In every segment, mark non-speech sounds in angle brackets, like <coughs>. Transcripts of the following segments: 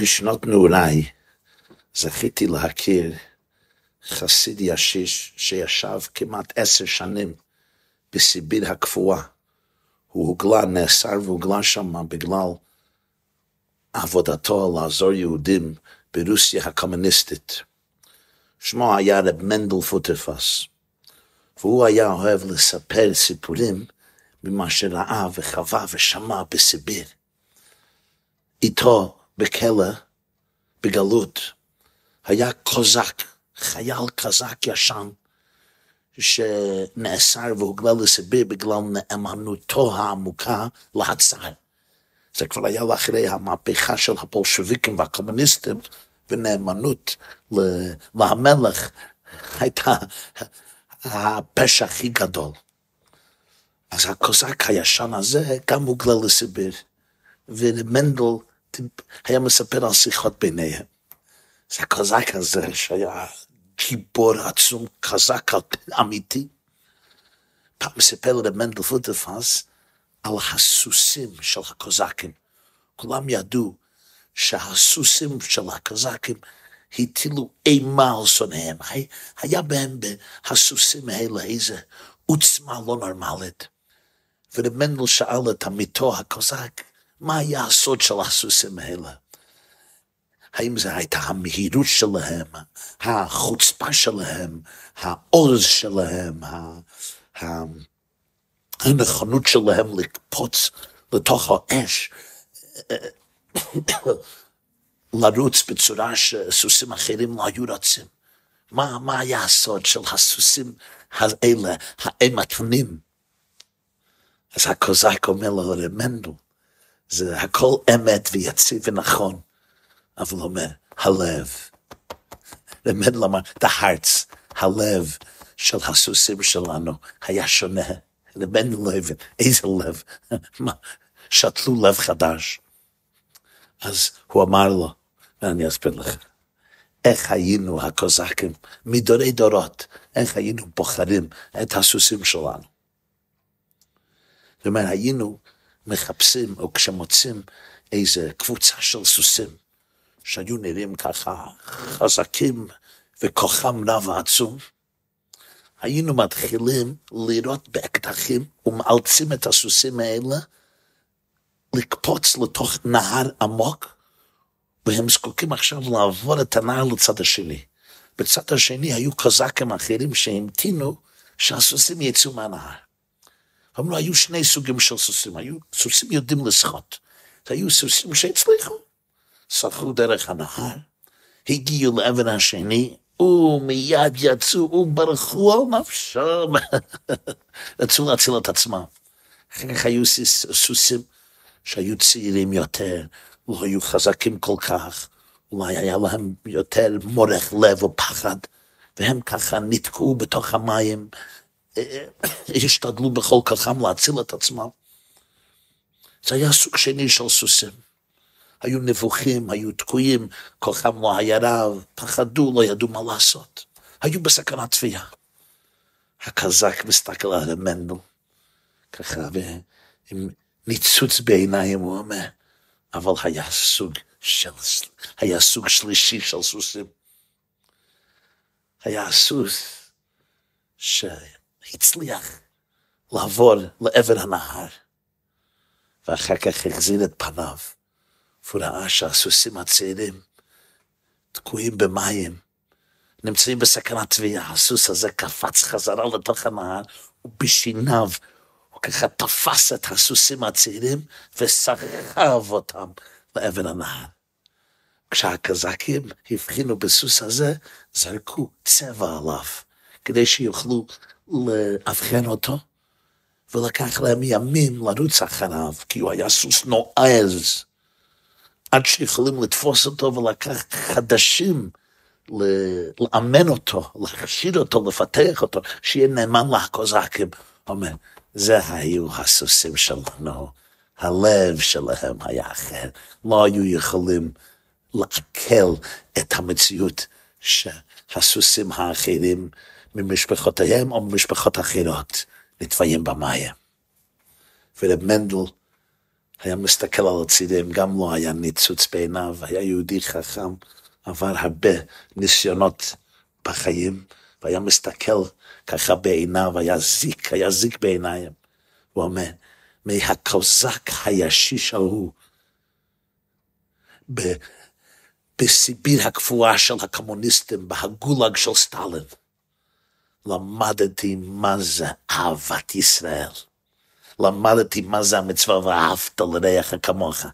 בשנות נעוריי זכיתי להכיר חסיד ישיש שישב כמעט עשר שנים בסיביר הקפואה. הוא הוגלה, נאסר והוגלה שם בגלל עבודתו לעזור יהודים ברוסיה הקומוניסטית. שמו היה רב מנדל פוטרפס, והוא היה אוהב לספר סיפורים ממה שראה וחווה ושמע בסיביר. איתו בכלא, בגלות, היה קוזק, חייל קזק ישן, שנאסר והוגלה לסיביר בגלל נאמנותו העמוקה להצעה. זה כבר היה לאחרי המהפכה של הפולשוויקים והקומוניסטים, ונאמנות למלך הייתה הפשע הכי גדול. אז הקוזק הישן הזה גם הוגלה לסיביר, ומנדל היה מספר על שיחות ביניהם. זה הקוזק הזה שהיה גיבור עצום, חזק אמיתי. פעם סיפר למנדל פוטרפס על הסוסים של הקוזקים. כולם ידעו שהסוסים של הקוזקים הטילו אימה על שונאיהם. היה בהם, הסוסים האלה, איזה עוצמה לא נורמלית. ומנדל שאל את עמיתו הקוזק, מה היה הסוד של הסוסים האלה? האם זו הייתה המהירות שלהם, החוצפה שלהם, העוז שלהם, הנכונות שלהם לקפוץ לתוך האש, <coughs> לרוץ בצורה שסוסים אחרים לא היו רצים. מה, מה היה הסוד של הסוסים האלה, האימתנים? אז הקוזק אומר לו למנדל, זה הכל אמת ויציב ונכון, אבל הוא אומר, הלב. למנדל אמר, the hearts, הלב של הסוסים שלנו היה שונה. לא הבין, איזה לב? שתלו לב חדש. אז הוא אמר לו, ואני אסביר לך, איך היינו הקוזקים מדורי דורות, איך היינו בוחרים את הסוסים שלנו. זאת אומרת, היינו מחפשים, או כשמוצאים איזה קבוצה של סוסים, שהיו נראים ככה חזקים וכוחם רב ועצום, היינו מתחילים לירות באקדחים ומאלצים את הסוסים האלה לקפוץ לתוך נהר עמוק, והם זקוקים עכשיו לעבור את הנהר לצד השני. בצד השני היו קזקים אחרים שהמתינו שהסוסים יצאו מהנהר. אמרו, היו שני סוגים של סוסים, היו סוסים יודעים לשחות. היו סוסים שהצליחו, שחו דרך הנהר, הגיעו לעבר השני, ומיד יצאו וברחו על נפשם, <laughs> רצו להציל את עצמם. אחר כך היו סוסים שהיו צעירים יותר, לא היו חזקים כל כך, אולי היה להם יותר מורך לב ופחד, והם ככה נתקעו בתוך המים, השתדלו בכל כוחם להציל את עצמם. זה היה סוג שני של סוסים. היו נבוכים, היו תקועים, כוחם לא היה רב, פחדו, לא ידעו מה לעשות. היו בסכנת תביעה. הקזק מסתכל על המנדל, ככה, ועם ניצוץ בעיניים הוא אומר, אבל היה סוג של, היה סוג שלישי של סוסים. היה סוס שהצליח לעבור לעבר הנהר, ואחר כך החזיר את פניו. והוא ראה שהסוסים הצעירים תקועים במים, נמצאים בסכנת תביעה. הסוס הזה קפץ חזרה לתוך הנהר, ובשיניו הוא ככה תפס את הסוסים הצעירים וסחב אותם לעבר הנהר. כשהקזקים הבחינו בסוס הזה, זרקו צבע עליו, כדי שיוכלו לאבחן אותו, ולקח להם ימים לרוץ אחריו, כי הוא היה סוס נועז. עד שיכולים לתפוס אותו ולקח חדשים לאמן אותו, להכשיר אותו, לפתח אותו, שיהיה נאמן לקוזקים. אומר, זה היו הסוסים שלנו, הלב שלהם היה אחר, לא היו יכולים לעכל את המציאות שהסוסים האחרים ממשפחותיהם או ממשפחות אחרות נטבעים במים. ורב מנדל היה מסתכל על הצירים, גם לא היה ניצוץ בעיניו, היה יהודי חכם, עבר הרבה ניסיונות בחיים, והיה מסתכל ככה בעיניו, היה זיק, היה זיק בעיניים. הוא אומר, מהקוזק הישיש ההוא, בסיביר הקפואה של הקומוניסטים, בהגולג של סטלין, למדתי מה זה אהבת ישראל. למדתי מה זה המצווה ואהבת לרעך כמוך.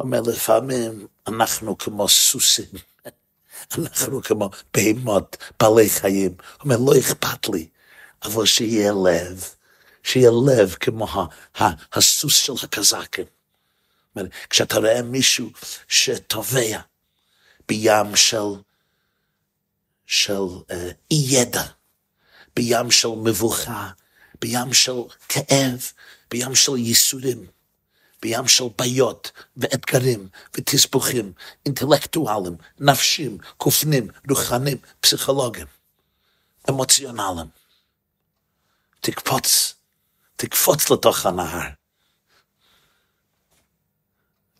אומר, לפעמים אנחנו כמו סוסים, <laughs> אנחנו כמו בהמות, בעלי חיים. אומר, לא אכפת לי, אבל שיהיה לב, שיהיה לב כמו הסוס של הקזקים. כשאתה רואה מישהו שטובע בים של, של אה, אי ידע, בים של מבוכה, בים של כאב, בים של ייסורים, בים של בעיות ואתגרים ותסבוכים אינטלקטואליים, נפשיים, כופנים, רוחניים, פסיכולוגיים, אמוציונליים. תקפוץ, תקפוץ לתוך הנהר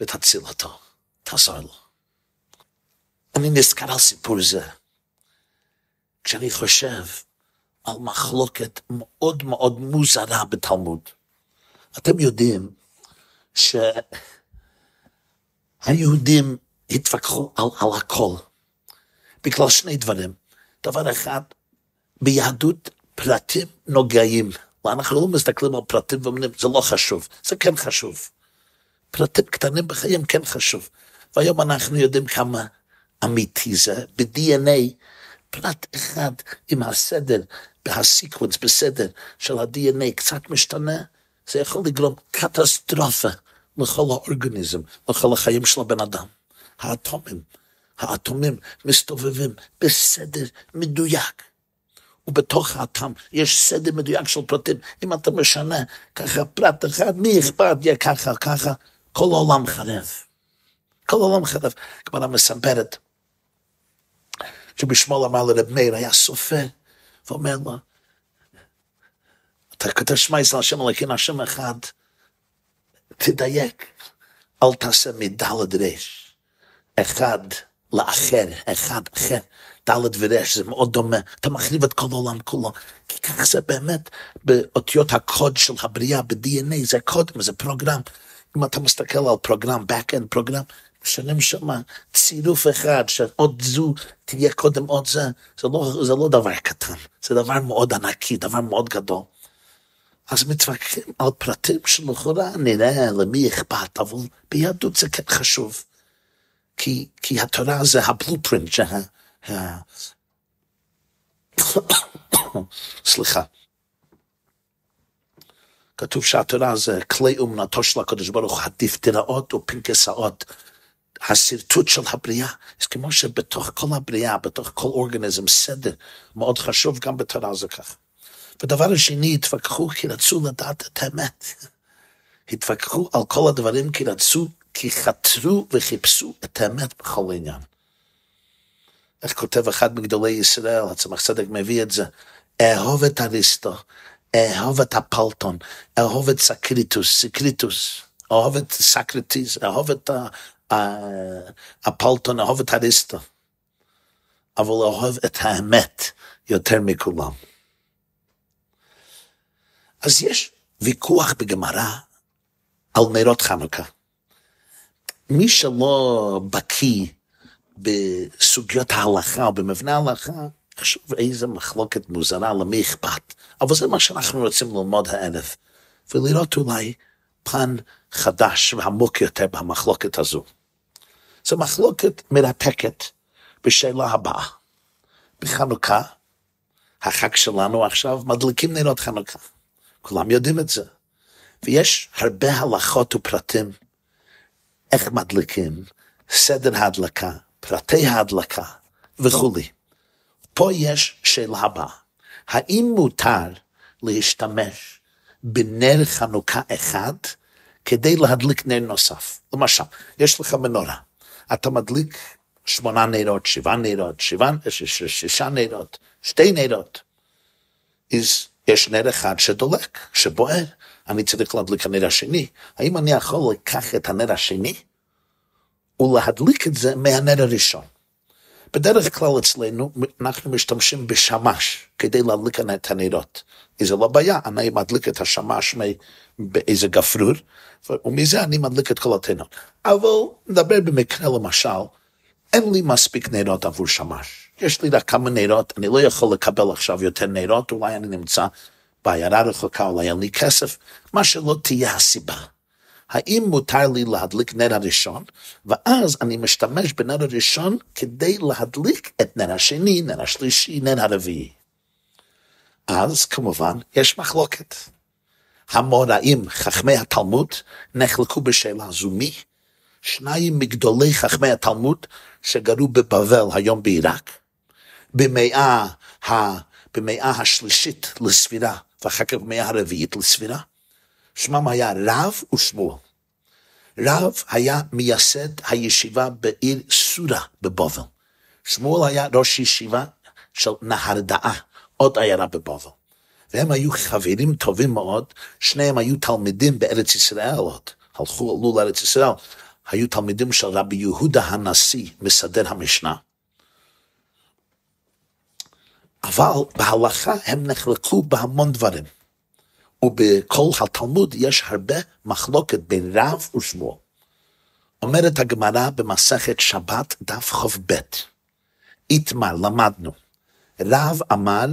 ותציל אותו, תעזור לו. אני נזכר על סיפור זה כשאני חושב על מחלוקת מאוד מאוד מוזרה בתלמוד. אתם יודעים שהיהודים התווכחו על, על הכל, בגלל שני דברים. דבר אחד, ביהדות פרטים נוגעים. ואנחנו לא מסתכלים על פרטים ואומרים, זה לא חשוב, זה כן חשוב. פרטים קטנים בחיים כן חשוב. והיום אנחנו יודעים כמה אמיתי זה, ב-DNA, פרט אחד עם הסדר, הסיקוונס בסדר של ה-DNA קצת משתנה, זה יכול לגרום קטסטרופה לכל האורגניזם, לכל החיים של הבן אדם. האטומים, האטומים מסתובבים בסדר מדויק. ובתוך האטם יש סדר מדויק של פרטים. אם אתה משנה ככה פרט אחד, מי אכפת יהיה ככה, ככה, כל העולם חרב. כל העולם חרב. כבר מספרת שבשמאל אמר לרב מאיר, היה סופר, ואומר לו, אתה כותב שמע ישראל השם אלוקים השם אחד, תדייק, אל תעשה מדלת רש, אחד לאחר, אחד אחר, דלת ורש, זה מאוד דומה, אתה מחריב את כל העולם כולו, כי ככה זה באמת באותיות הקוד של הבריאה, ב-DNA, זה קודם, זה פרוגרם, אם אתה מסתכל על פרוגרם, back-end פרוגרם, משלם שם צירוף אחד, שעוד זו תהיה קודם עוד זה, זה לא, זה לא דבר קטן, זה דבר מאוד ענקי, דבר מאוד גדול. אז מתווכחים על פרטים שלכאורה נראה למי אכפת, אבל ביהדות זה כן חשוב. כי, כי התורה זה הבלופרינט, שה... ה... <coughs> סליחה. כתוב שהתורה זה כלי אומנתו של הקדוש ברוך הוא, הדפתראות ופנקסאות. השרטוט של הבריאה, זה כמו שבתוך כל הבריאה, בתוך כל אורגניזם, סדר מאוד חשוב, גם בתורה זה ככה. ודבר השני, התווכחו כי רצו לדעת את האמת. <laughs> התווכחו על כל הדברים כי רצו, כי חתרו וחיפשו את האמת בכל עניין. איך כותב אחד מגדולי ישראל, הצמח צדק מביא את זה, אהוב את אריסטו, אהוב את הפלטון, אהוב את סקריטוס, סקריטוס, אהוב את סקרטיס, אהוב את הפלטון, אהוב את אריסטו, אבל אהוב את האמת יותר מכולם. אז יש ויכוח בגמרא על נרות חנוכה. מי שלא בקיא בסוגיות ההלכה או במבנה ההלכה, חשוב איזה מחלוקת מוזרה, למי אכפת. אבל זה מה שאנחנו רוצים ללמוד הערב, ולראות אולי פן חדש ועמוק יותר במחלוקת הזו. זו מחלוקת מרתקת בשאלה הבאה. בחנוכה, החג שלנו עכשיו, מדליקים נרות חנוכה. כולם יודעים את זה. ויש הרבה הלכות ופרטים איך מדליקים, סדר ההדלקה, פרטי ההדלקה וכולי. פה יש שאלה הבאה, האם מותר להשתמש בנר חנוכה אחד כדי להדליק נר נוסף? למשל, יש לך מנורה, אתה מדליק שמונה נרות, שבעה נרות, שבעה, שישה נרות, שתי נרות. יש נר אחד שדולק, שבוער, אני צריך להדליק הנר השני, האם אני יכול לקח את הנר השני ולהדליק את זה מהנר הראשון? בדרך כלל אצלנו אנחנו משתמשים בשמש כדי להדליק את הנרות. זה לא בעיה, אני מדליק את השמש באיזה גפרור, ומזה אני מדליק את כל התנות. אבל נדבר במקרה למשל, אין לי מספיק נרות עבור שמש. יש לי רק כמה נרות, אני לא יכול לקבל עכשיו יותר נרות, אולי אני נמצא בעיירה רחוקה, אולי אין לי כסף, מה שלא תהיה הסיבה. האם מותר לי להדליק נר הראשון, ואז אני משתמש בנר הראשון כדי להדליק את נר השני, נר השלישי, נר הרביעי. אז כמובן יש מחלוקת. המוראים, חכמי התלמוד, נחלקו בשאלה זו מי? שניים מגדולי חכמי התלמוד שגרו בבבל, היום בעיראק, במאה, במאה השלישית לספירה, ואחר כך במאה הרביעית לספירה. שמם היה רב ושמואל. רב היה מייסד הישיבה בעיר סורה בבבל. שמואל היה ראש ישיבה של נהרדעה, עוד עיירה בבבל. והם היו חברים טובים מאוד, שניהם היו תלמידים בארץ ישראל עוד, הלכו, עלו לארץ ישראל, היו תלמידים של רבי יהודה הנשיא, מסדר המשנה. אבל בהלכה הם נחלקו בהמון דברים. ובכל התלמוד יש הרבה מחלוקת בין רב ושמואל. אומרת הגמרא במסכת שבת דף כ"ב, איתמר למדנו, רב אמר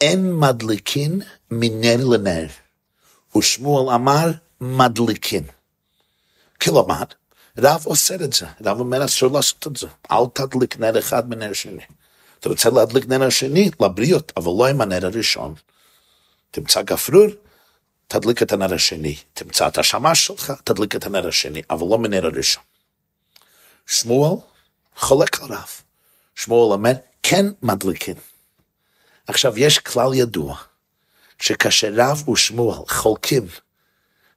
אין מדליקין מנר לנר, ושמואל אמר מדליקין. כלומר, רב אוסר את זה, רב אומר אסור לעשות את זה, אל תדליק נר אחד מנר שני. אתה רוצה להדליק נר השני, לבריות, אבל לא עם הנר הראשון. תמצא גפרור, תדליק את הנר השני. תמצא את השמש שלך, תדליק את הנר השני, אבל לא מנר הראשון. שמואל חולק על רב. שמואל אומר, כן מדליקים. עכשיו, יש כלל ידוע, שכאשר רב ושמואל חולקים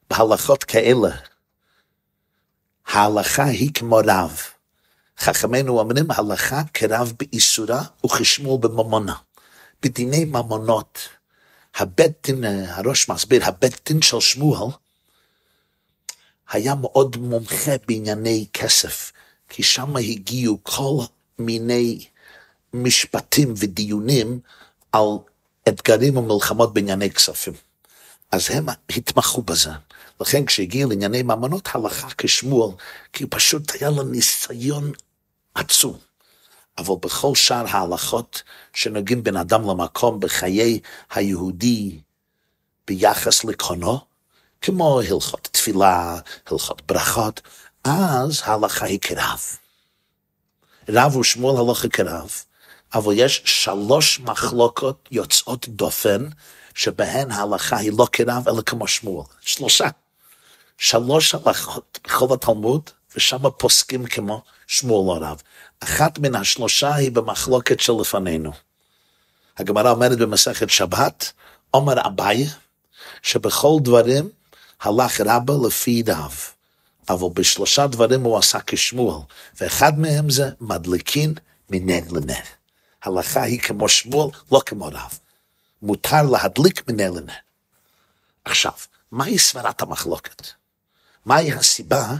בהלכות כאלה, ההלכה היא כמו רב. חכמינו אומרים הלכה כרב באיסורה וכשמואל בממונה. בדיני ממונות, הבית דין, הראש מסביר, דין של שמואל היה מאוד מומחה בענייני כסף, כי שם הגיעו כל מיני משפטים ודיונים על אתגרים ומלחמות בענייני כספים. אז הם התמחו בזה. לכן כשהגיע לענייני ממונות הלכה כשמואל, כי פשוט היה לו ניסיון עצום. אבל בכל שאר ההלכות שנוגעים בין אדם למקום בחיי היהודי ביחס לקונו, כמו הלכות תפילה, הלכות ברכות, אז ההלכה היא כרב. רב ושמואל הלכה כרב, אבל יש שלוש מחלוקות יוצאות דופן, שבהן ההלכה היא לא כרב אלא כמו שמואל. שלושה. שלוש הלכות בכל התלמוד, ושם פוסקים כמו שמואל רב. אחת מן השלושה היא במחלוקת שלפנינו. הגמרא אומרת במסכת שבת, עומר אביי, שבכל דברים הלך רבה לפי רב. אבל בשלושה דברים הוא עשה כשמואל, ואחד מהם זה מדליקין מנר לנר. הלכה היא כמו שמואל, לא כמו רב. מותר להדליק מנר לנר. עכשיו, מהי סברת המחלוקת? מהי הסיבה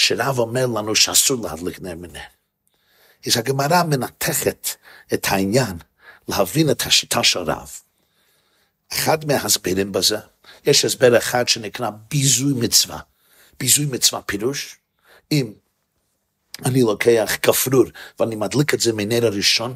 שרב אומר לנו שאסור להדליק נר מנר? אז הגמרא מנתחת את העניין להבין את השיטה של רב. אחד מההסברים בזה, יש הסבר אחד שנקרא ביזוי מצווה. ביזוי מצווה פירוש, אם אני לוקח כפרור ואני מדליק את זה מנר הראשון,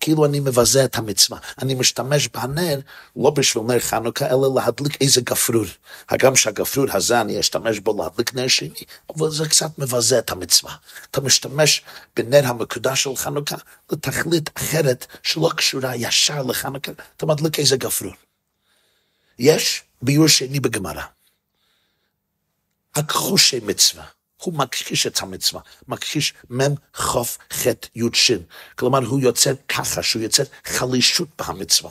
כאילו אני מבזה את המצווה. אני משתמש בנר לא בשביל נר חנוכה, אלא להדליק איזה גפרור. הגם שהגפרור הזה אני אשתמש בו להדליק נר שני, אבל זה קצת מבזה את המצווה. אתה משתמש בנר המקודש של חנוכה לתכלית אחרת שלא קשורה ישר לחנוכה, אתה מדליק איזה גפרור. יש ביור שני בגמרא. הכחושי מצווה. הוא מכחיש את המצווה, מכחיש מ' ח' ח' י' ש', כלומר הוא יוצר ככה, שהוא יוצר חלישות במצווה.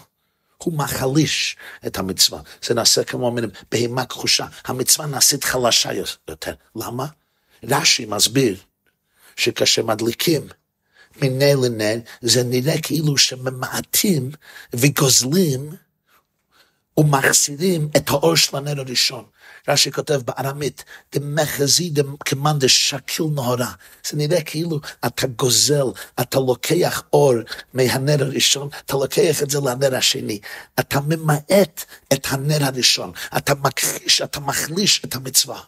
הוא מחליש את המצווה. זה נעשה כמו אומרים, בהמה כחושה. המצווה נעשית חלשה יותר. למה? רש"י מסביר שכאשר מדליקים לנר, זה נראה כאילו שממעטים וגוזלים ומחסירים את האור של הנר הראשון. רש"י כותב בארמית, דמחזי כמאן דשקיל נהורה. זה נראה כאילו אתה גוזל, אתה לוקח אור מהנר הראשון, אתה לוקח את זה לנר השני. אתה ממעט את הנר הראשון, אתה מכחיש, אתה מחליש את המצווה.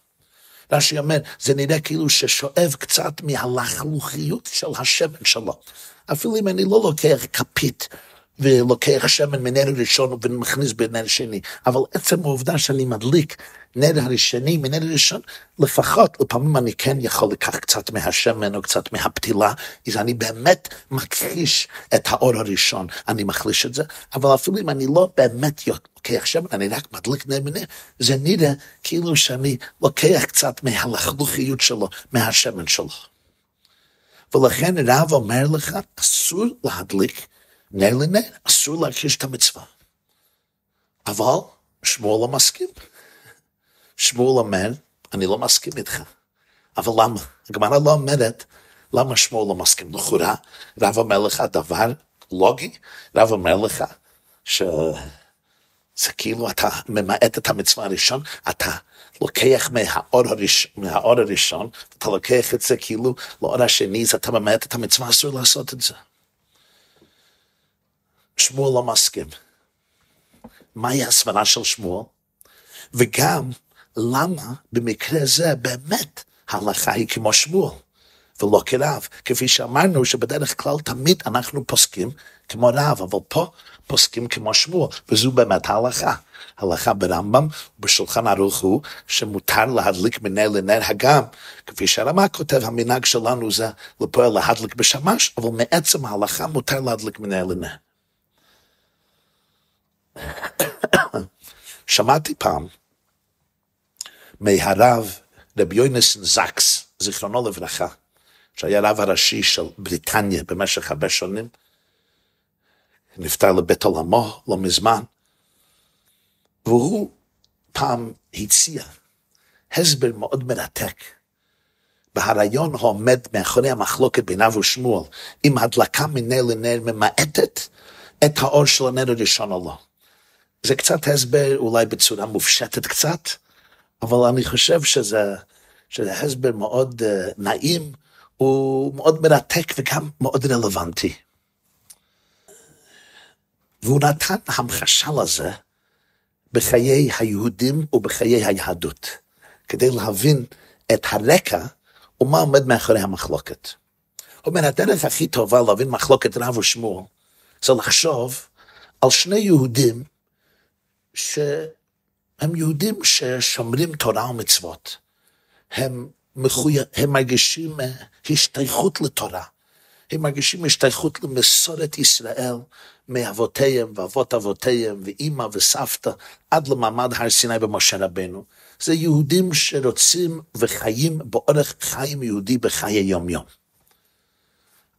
רש"י אומר, זה נראה כאילו ששואב קצת מהלחלוכיות של השמן שלו. אפילו אם אני לא לוקח כפית ולוקח שמן מנר ראשון ומכניס בנר שני, אבל עצם העובדה שאני מדליק נר הראשני מנר ראשון, לפחות לפעמים אני כן יכול לקח קצת מהשמן או קצת מהפתילה, אז אני באמת מכחיש את האור הראשון, אני מחליש את זה, אבל אפילו אם אני לא באמת לוקח שמן, אני רק מדליק נר מנר, זה נראה כאילו שאני לוקח קצת מהלכלוכיות שלו, מהשמן שלו. ולכן רב אומר לך, אסור להדליק נר לנר, אסור להכחיש את המצווה. אבל שמואל לא מסכים. שמואל אומר, אני לא מסכים איתך. אבל למה? הגמרא לא אומרת, למה שמואל לא מסכים? לכאורה, רב אומר לך דבר לוגי, רב אומר לך שזה כאילו אתה ממעט את המצווה הראשון, אתה לוקח מהאור, הראש, מהאור הראשון, אתה לוקח את זה כאילו לאור השני, אז אתה ממעט את המצווה, אסור לעשות את זה. שמואל לא מסכים. מהי הסברה של שמואל? וגם, למה במקרה זה באמת ההלכה היא כמו שמואל, ולא כרב? כפי שאמרנו שבדרך כלל תמיד אנחנו פוסקים כמו רב, אבל פה פוסקים כמו שמואל, וזו באמת ההלכה. הלכה ברמב"ם ובשולחן ערוך הוא שמותר להדליק מנר לנר הגם, כפי שהרמה כותב, המנהג שלנו זה לפועל להדליק בשמש, אבל מעצם ההלכה מותר להדליק מנר לנר. <coughs> שמעתי פעם מהרב רבי יוינסן זקס, זיכרונו לברכה, שהיה רב הראשי של בריטניה במשך הרבה שנים, נפטר לבית עולמו לא מזמן, והוא פעם הציע הסבר מאוד מרתק בהרעיון העומד מאחורי המחלוקת ביניו ושמואל, אם הדלקה מנר לנר ממעטת את האור של הנר הראשון או לא. זה קצת הסבר אולי בצורה מופשטת קצת, אבל אני חושב שזה, שזה הסבר מאוד uh, נעים, הוא מאוד מרתק וגם מאוד רלוונטי. והוא נתן המחשה לזה בחיי היהודים ובחיי היהדות, כדי להבין את הרקע ומה עומד מאחורי המחלוקת. הוא אומר, הדרך הכי טובה להבין מחלוקת רב ושמואל, זה לחשוב על שני יהודים שהם יהודים ששומרים תורה ומצוות. הם, מחוי... הם מרגישים אה, השתייכות לתורה. הם מרגישים השתייכות למסורת ישראל מאבותיהם ואבות אבותיהם ואימא וסבתא עד למעמד הר סיני במשה רבנו. זה יהודים שרוצים וחיים באורך חיים יהודי בחיי יום יום.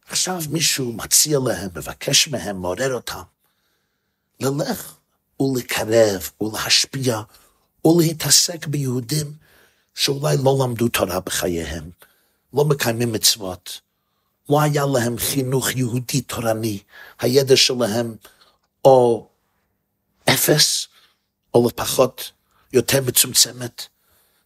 עכשיו מישהו מציע להם, מבקש מהם, מעורר אותם, ללך ולקרב ולהשפיע ולהתעסק ביהודים שאולי לא למדו תורה בחייהם, לא מקיימים מצוות, לא היה להם חינוך יהודי תורני, הידע שלהם או אפס, או לפחות יותר מצומצמת.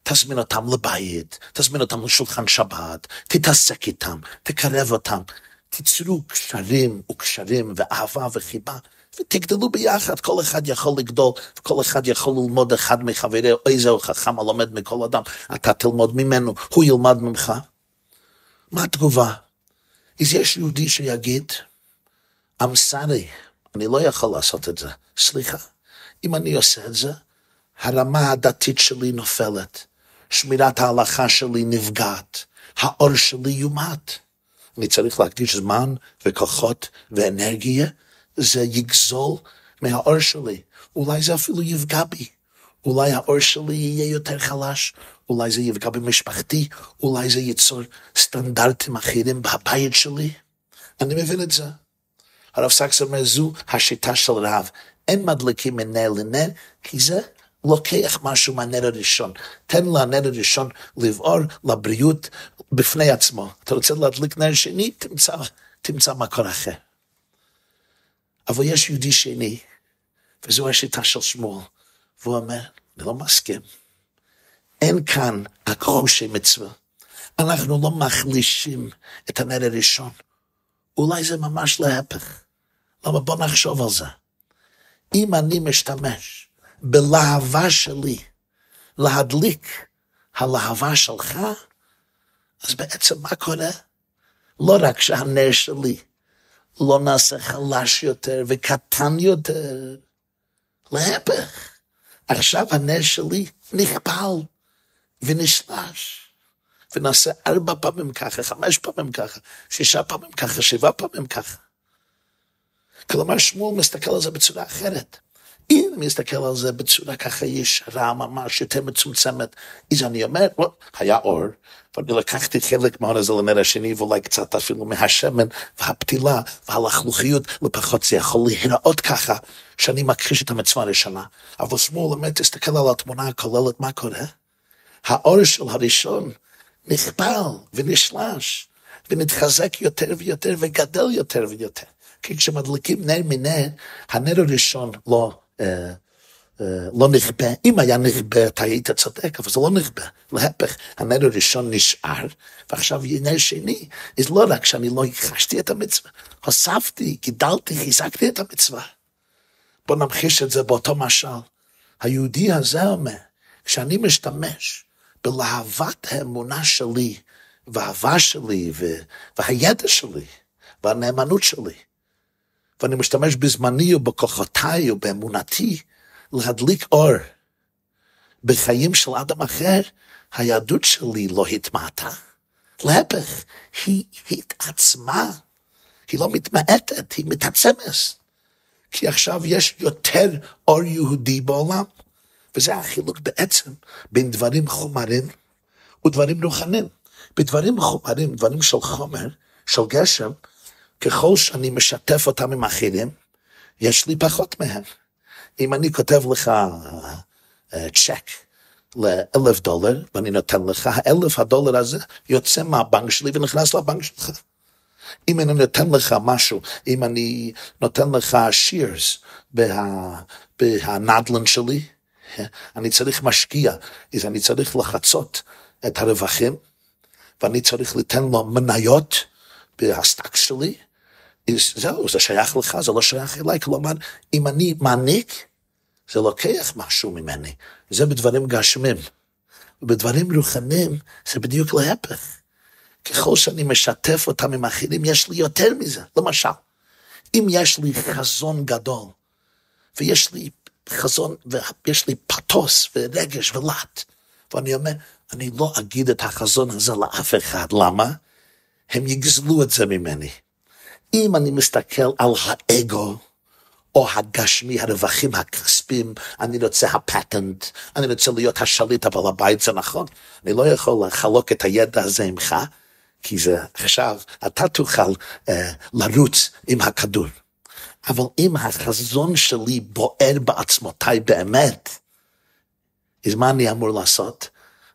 תזמין אותם לבית, תזמין אותם לשולחן שבת, תתעסק איתם, תקרב אותם, תיצרו קשרים וקשרים ואהבה וחיבה ותגדלו ביחד, כל אחד יכול לגדול, וכל אחד יכול ללמוד אחד מחבריו, איזהו חכם הלומד מכל אדם, אתה תלמוד ממנו, הוא ילמד ממך. מה התגובה? אז יש יהודי שיגיד, I'm sorry, אני לא יכול לעשות את זה. סליחה, אם אני עושה את זה, הרמה הדתית שלי נופלת, שמירת ההלכה שלי נפגעת, האור שלי יומת. אני צריך להקדיש זמן וכוחות ואנרגיה זה יגזול מהאור שלי. אולי זה אפילו יפגע בי. אולי האור שלי יהיה יותר חלש, אולי זה יפגע במשפחתי, אולי זה ייצור סטנדרטים אחרים בבית שלי. אני מבין את זה. הרב סקס אומר, זו השיטה של רב. אין מדליקים מנר לנר, כי זה לוקח משהו מהנר הראשון. תן לנר הראשון לבעור לבריאות בפני עצמו. אתה רוצה להדליק נר שני, תמצא, תמצא מקור אחר. אבל יש יהודי שני, וזו השיטה של שמואל. והוא אומר, אני לא מסכים. אין כאן הקושי מצווה. אנחנו לא מחלישים את הנר הראשון. אולי זה ממש להפך. למה בוא נחשוב על זה. אם אני משתמש בלהבה שלי להדליק הלהבה שלך, אז בעצם מה קורה? לא רק שהנר שלי לא נעשה חלש יותר וקטן יותר, להפך, עכשיו הנר שלי נכפל ונשלש. ונעשה ארבע פעמים ככה, חמש פעמים ככה, שישה פעמים ככה, שבעה פעמים ככה. כלומר, שמואל מסתכל על זה בצורה אחרת. אם מסתכל על זה בצורה ככה ישרה, ממש יותר מצומצמת, אז אני אומר, היה אור, ואני לקחתי חלק מהאור הזה לנר השני, ואולי קצת אפילו מהשמן והפתילה והלכלוכיות, לפחות זה יכול להיראות ככה, שאני מכחיש את המצווה הראשונה. אבל שמואל באמת תסתכל על התמונה הכוללת, מה קורה? האור של הראשון נכפל ונשלש, ונתחזק יותר ויותר וגדל יותר ויותר. כי כשמדליקים נר מנר, הנר הראשון לא, לא נכבה. אם היה נכבה, אתה היית צודק, אבל זה לא נכבה. להפך, הנר הראשון נשאר, ועכשיו נר שני. אז לא רק שאני לא הכחשתי את המצווה, הוספתי, גידלתי, חיזקתי את המצווה. בוא נמחיש את זה באותו משל. היהודי הזה אומר, כשאני משתמש בלהבת האמונה שלי, והאהבה שלי, והידע שלי, והנאמנות שלי, ואני משתמש בזמני ובכוחותיי ובאמונתי להדליק אור בחיים של אדם אחר, היהדות שלי לא התמעטה. להפך, היא התעצמה, היא לא מתמעטת, היא מתעצמת. כי עכשיו יש יותר אור יהודי בעולם, וזה החילוק בעצם בין דברים חומרים ודברים רוחניים. בדברים חומרים, דברים של חומר, של גשם, ככל שאני משתף אותם עם אחרים, יש לי פחות מהם. אם אני כותב לך uh, צ'ק לאלף דולר, ואני נותן לך, האלף הדולר הזה יוצא מהבנק שלי ונכנס לבנק שלך. אם אני נותן לך משהו, אם אני נותן לך שירס בה, בהנדל"ן שלי, אני צריך משקיע, אז אני צריך לחצות את הרווחים, ואני צריך לתת לו מניות בה stock שלי, זהו, זה שייך לך, זה לא שייך אליי. כלומר, אם אני מעניק, זה לוקח משהו ממני. זה בדברים גשמים. ובדברים רוחניים זה בדיוק להפך. ככל שאני משתף אותם עם אחרים, יש לי יותר מזה. למשל, אם יש לי חזון גדול, ויש לי חזון, ויש לי פתוס ורגש ולהט, ואני אומר, אני לא אגיד את החזון הזה לאף אחד. למה? הם יגזלו את זה ממני. אם אני מסתכל על האגו, או הגשמי, הרווחים הכספיים, אני רוצה הפטנט, אני רוצה להיות השליט, אבל הבית זה נכון. אני לא יכול לחלוק את הידע הזה עמך, כי זה עכשיו, אתה תוכל אה, לרוץ עם הכדור. אבל אם החזון שלי בוער בעצמותיי באמת, אז מה אני אמור לעשות?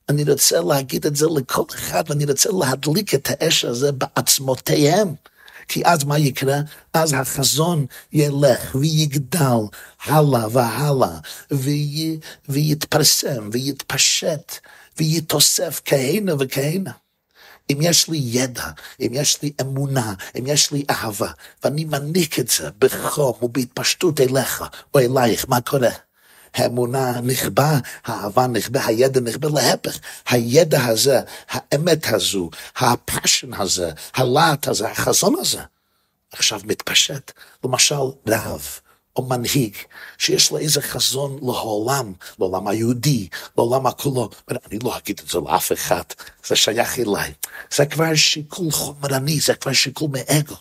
אני רוצה להגיד את זה לכל אחד, ואני רוצה להדליק את האש הזה בעצמותיהם. כי אז מה יקרה? אז החזון ילך ויגדל הלאה והלאה, וי, ויתפרסם ויתפשט ויתוסף כהנה וכהנה. אם יש לי ידע, אם יש לי אמונה, אם יש לי אהבה, ואני מניק את זה בחום ובהתפשטות אליך או אלייך, מה קורה? האמונה נכבה, האהבה נכבה, הידע נכבה, להפך, הידע הזה, האמת הזו, הפשן הזה, הלהט הזה, החזון הזה, עכשיו מתפשט. למשל, רב. או מנהיג שיש לו איזה חזון לעולם, לעולם היהודי, לעולם הכולו. אני לא אגיד את זה לאף אחד, זה שייך אליי. זה כבר שיקול חומרני, זה כבר שיקול מאגו.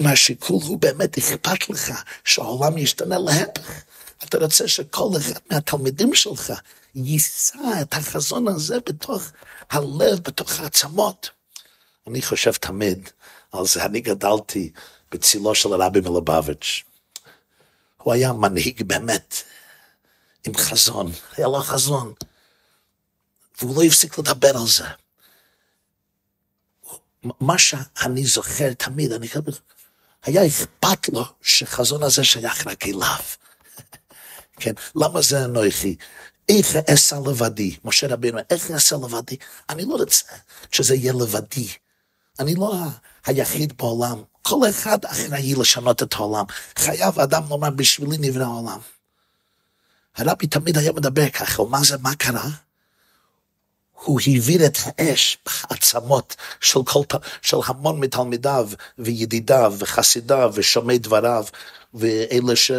אם השיקול הוא באמת אכפת לך שהעולם ישתנה להפך, אתה רוצה שכל אחד מהתלמידים שלך יישא את החזון הזה בתוך הלב, בתוך העצמות. אני חושב תמיד על זה, אני גדלתי בצילו של הרבי מלובביץ'. הוא היה מנהיג באמת, עם חזון, היה לו חזון, והוא לא הפסיק לדבר על זה. מה שאני זוכר תמיד, אני חושב, היה אכפת לו שחזון הזה שייך רק אליו. <laughs> כן? למה זה אנוכי? איך אעשה לבדי? משה רבינו, איך אעשה לבדי? אני לא רוצה שזה יהיה לבדי. אני לא היחיד בעולם. כל אחד אחראי לשנות את העולם. חייב אדם לומר, בשבילי נברא העולם. הרבי תמיד היה מדבר ככה, ומה זה, מה קרה? הוא העביר את האש בעצמות של, כל, של המון מתלמידיו וידידיו וחסידיו ושומעי דבריו ואלה ש,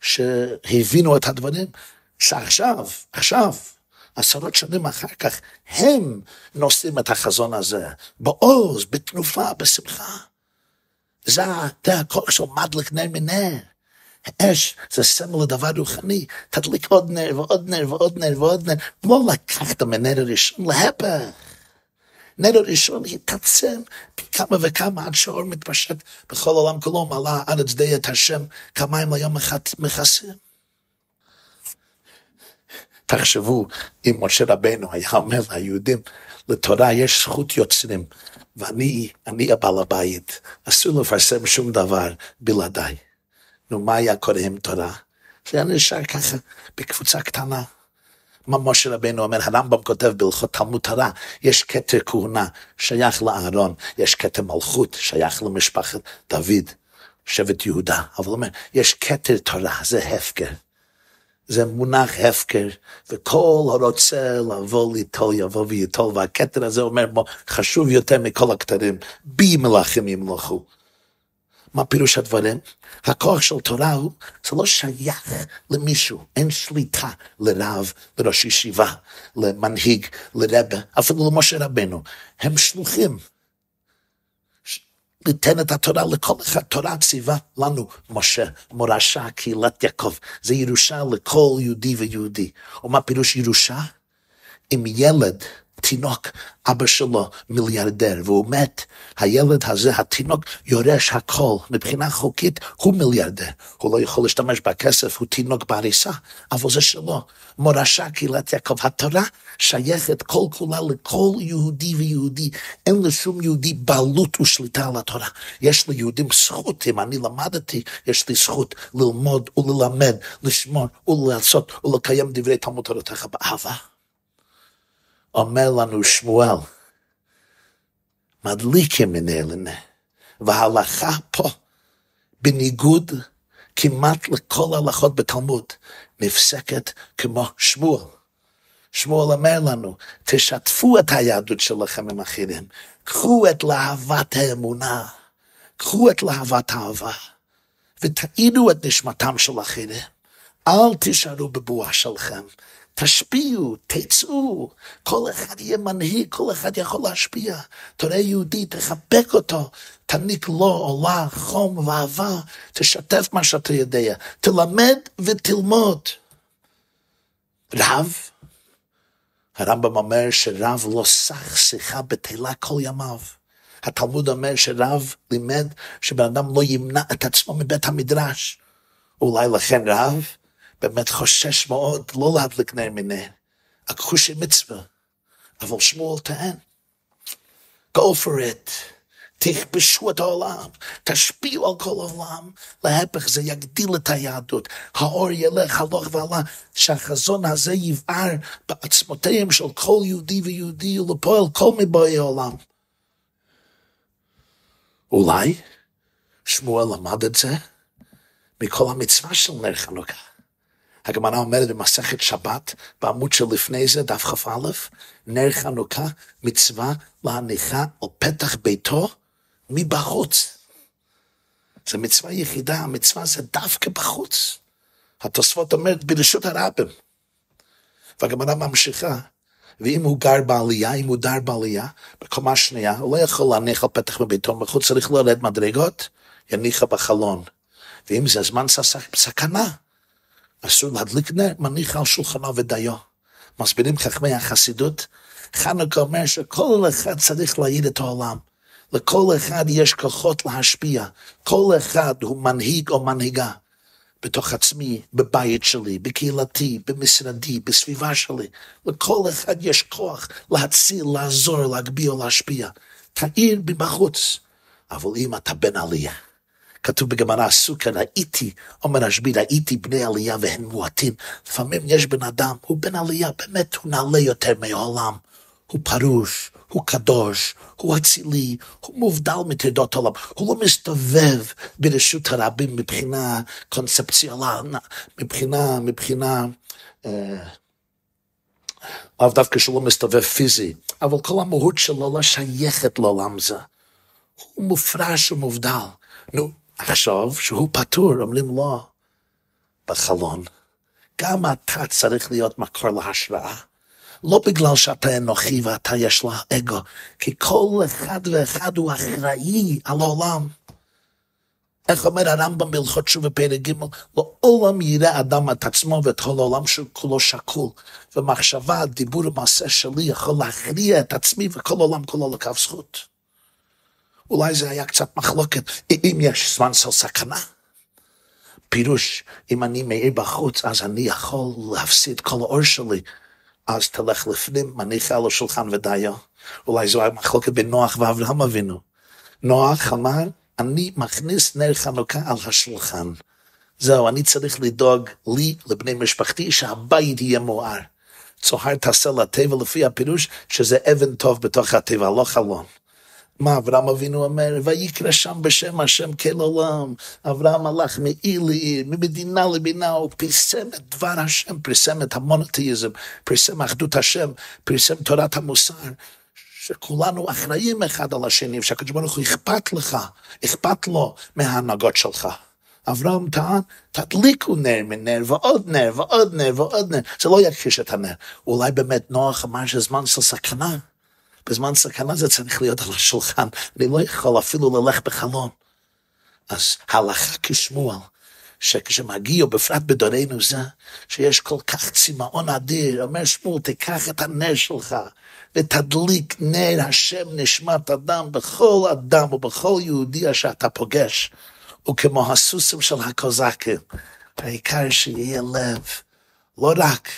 שהבינו את הדברים, שעכשיו, עכשיו, עשרות שנים אחר כך, הם נושאים את החזון הזה, בעוז, בתנופה, בשמחה. זה, זה הכוח של מדליק נר. אש זה סמל לדבר רוחני, תדליק עוד נר ועוד נר ועוד נר ועוד נר, לא לקחת מהנר הראשון, להפך. נר הראשון התעצם פי כמה וכמה עד שאור מתפשט בכל העולם כולו, מעלה ארץ די את השם, כמיים ליום אחד מכסים. תחשבו אם משה רבנו היה אומר ליהודים, לתורה יש זכות יוצרים, ואני אני הבעל הבית, אסור לפרסם שום דבר בלעדיי. נו, מה היה קורה עם תורה? זה היה נשאר ככה, בקבוצה קטנה. מה משה רבנו אומר, הרמב"ם כותב בהלכות תלמוד תורה, יש כתר כהונה שייך לאהרון, יש כתר מלכות שייך למשפחת דוד, שבט יהודה, אבל הוא אומר, יש כתר תורה, זה הפקר. זה מונח הפקר, וכל הרוצה לבוא ליטול יבוא ויטול, והכתר הזה אומר חשוב יותר מכל הכתרים, בי מלאכים ימלכו. מה פירוש הדברים? הכוח של תורה הוא, זה לא שייך למישהו, אין שליטה לרב, לראש ישיבה, למנהיג, לרבה, אפילו למשה רבנו. הם שלוחים. ליתן את התורה לכל אחד, תורה ציווה לנו, משה, מורשה, קהילת יעקב. זה ירושה לכל יהודי ויהודי. ומה פירוש ירושה? אם ילד תינוק, אבא שלו מיליארדר, והוא מת, הילד הזה, התינוק, יורש הכל. מבחינה חוקית, הוא מיליארדר. הוא לא יכול להשתמש בכסף, הוא תינוק בעריסה, אבל זה שלו. מורשה קהילת יעקב. התורה שייכת כל כולה לכל יהודי ויהודי. אין לשום יהודי בעלות ושליטה על התורה. יש ליהודים זכות, אם אני למדתי, יש לי זכות ללמוד וללמד, לשמור ולעשות ולקיים דברי תלמוד תורתך באהבה. אומר לנו שמואל, מדליקים מנהלנה, וההלכה פה, בניגוד כמעט לכל ההלכות בתלמוד, נפסקת כמו שמואל. שמואל אומר לנו, תשתפו את היהדות שלכם עם אחרים, קחו את להבת האמונה, קחו את להבת האהבה, ותעידו את נשמתם של אחרים. אל תישארו בבועה שלכם, תשפיעו, תצאו, כל אחד יהיה מנהיג, כל אחד יכול להשפיע. תראה יהודי, תחבק אותו, תעניק לו או לה חום ואהבה, תשתף מה שאתה יודע, תלמד ותלמוד. רב, הרמב"ם אומר שרב לא סח שיחה בתהילה כל ימיו. התלמוד אומר שרב לימד שבן אדם לא ימנע את עצמו מבית המדרש. אולי לכן רב באמת חושש מאוד לא להדליק נר מנר, הכחושי מצווה, אבל שמואל טען, go for it, תכבשו את העולם, תשפיעו על כל העולם, להפך זה יגדיל את היהדות, האור ילך הלוך ועלה, שהחזון הזה יבער בעצמותיהם של כל יהודי ויהודי ולפועל כל מבואי העולם. אולי שמואל למד את זה מכל המצווה של נר חנוכה. הגמרא אומרת במסכת שבת, בעמוד שלפני זה, דף כ"א, נר חנוכה, מצווה להניחה על פתח ביתו מבחוץ. זו מצווה יחידה, המצווה זה דווקא בחוץ. התוספות אומרת ברשות הרבים. והגמרא ממשיכה, ואם הוא גר בעלייה, אם הוא דר בעלייה, בקומה שנייה, הוא לא יכול להניח על פתח בביתו בחוץ, צריך לרדת מדרגות, יניחה בחלון. ואם זה זמן סכנה, אסור להדליק נר, מניח על שולחנו ודיו. מסבירים חכמי החסידות, חנוכה אומר שכל אחד צריך להעיד את העולם. לכל אחד יש כוחות להשפיע. כל אחד הוא מנהיג או מנהיגה. בתוך עצמי, בבית שלי, בקהילתי, במשרדי, בסביבה שלי. לכל אחד יש כוח להציל, לעזור, להגביה להשפיע. תעיר מבחוץ. אבל אם אתה בן עלייה, כתוב בגמרא סוכה, ראיתי, אומר רשב"י, ראיתי בני עלייה והם מועטים. לפעמים יש בן אדם, הוא בן עלייה, באמת הוא נעלה יותר מהעולם. הוא פרוש, הוא קדוש, הוא אצילי, הוא מובדל מטרדות העולם, הוא לא מסתובב ברשות הרבים מבחינה קונספציונלית, מבחינה, מבחינה, אה, לאו דווקא שלא מסתובב פיזי, אבל כל המהות שלו לא שייכת לעולם זה. הוא מופרש ומובדל. נו, עכשיו שהוא פטור, אומרים לו, בחלון, גם אתה צריך להיות מקור להשראה. לא בגלל שאתה אנוכי ואתה יש לה אגו, כי כל אחד ואחד הוא אחראי על העולם. איך אומר הרמב"ם בהלכות תשובה פרק ג' לעולם יראה אדם את עצמו ואת כל העולם שהוא כולו שקול. ומחשבה, דיבור ומעשה שלי יכול להכריע את עצמי וכל העולם כולו לקו זכות. אולי זה היה קצת מחלוקת, אם יש זמן של סכנה. פירוש, אם אני מאיר בחוץ, אז אני יכול להפסיד כל האור שלי. אז תלך לפנים, מניחה על השולחן ודיו. אולי זו המחלוקת בין נוח ואברהם אבינו. נוח אמר, אני מכניס נר חנוכה על השולחן. זהו, אני צריך לדאוג לי, לבני משפחתי, שהבית יהיה מואר. צוהר תעשה לטבע לפי הפירוש שזה אבן טוב בתוך הטבע, לא חלון. מה אברהם אבינו אומר? ויקרא שם בשם השם כל עולם. אברהם הלך מעיר לעיר, ממדינה למדינה, הוא פרסם את דבר השם, פרסם את המונותאיזם, פרסם אחדות השם, פרסם תורת המוסר. שכולנו אחראים אחד על השני, ושהקדוש ברוך הוא אכפת לך, אכפת לו מההנהגות שלך. אברהם טען, תדליקו נר מנר ועוד נר ועוד נר ועוד נר, זה לא יכחיש את הנר. אולי באמת נוח אמר שזמן של סכנה. בזמן סכנה זה צריך להיות על השולחן, אני לא יכול אפילו ללך בחלון. אז הלכה כשמואל, שכשמגיע, בפרט בדורנו זה, שיש כל כך צמאון אדיר, אומר שמואל, תיקח את הנר שלך, ותדליק נר השם נשמת אדם בכל אדם ובכל יהודי שאתה פוגש. וכמו הסוסים של הקוזקים, העיקר שיהיה לב, לא רק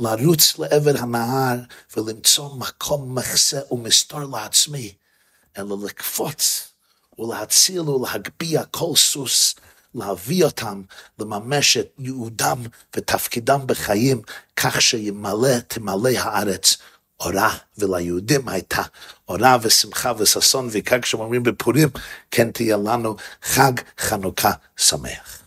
לרוץ לעבר הנהר ולמצוא מקום מחסה ומסתור לעצמי, אלא לקפוץ ולהציל ולהגביה כל סוס, להביא אותם לממש את ייעודם ותפקידם בחיים, כך שימלא, תמלא הארץ אורה, וליהודים הייתה אורה ושמחה וששון, וכך כשאומרים בפורים, כן תהיה לנו חג חנוכה שמח.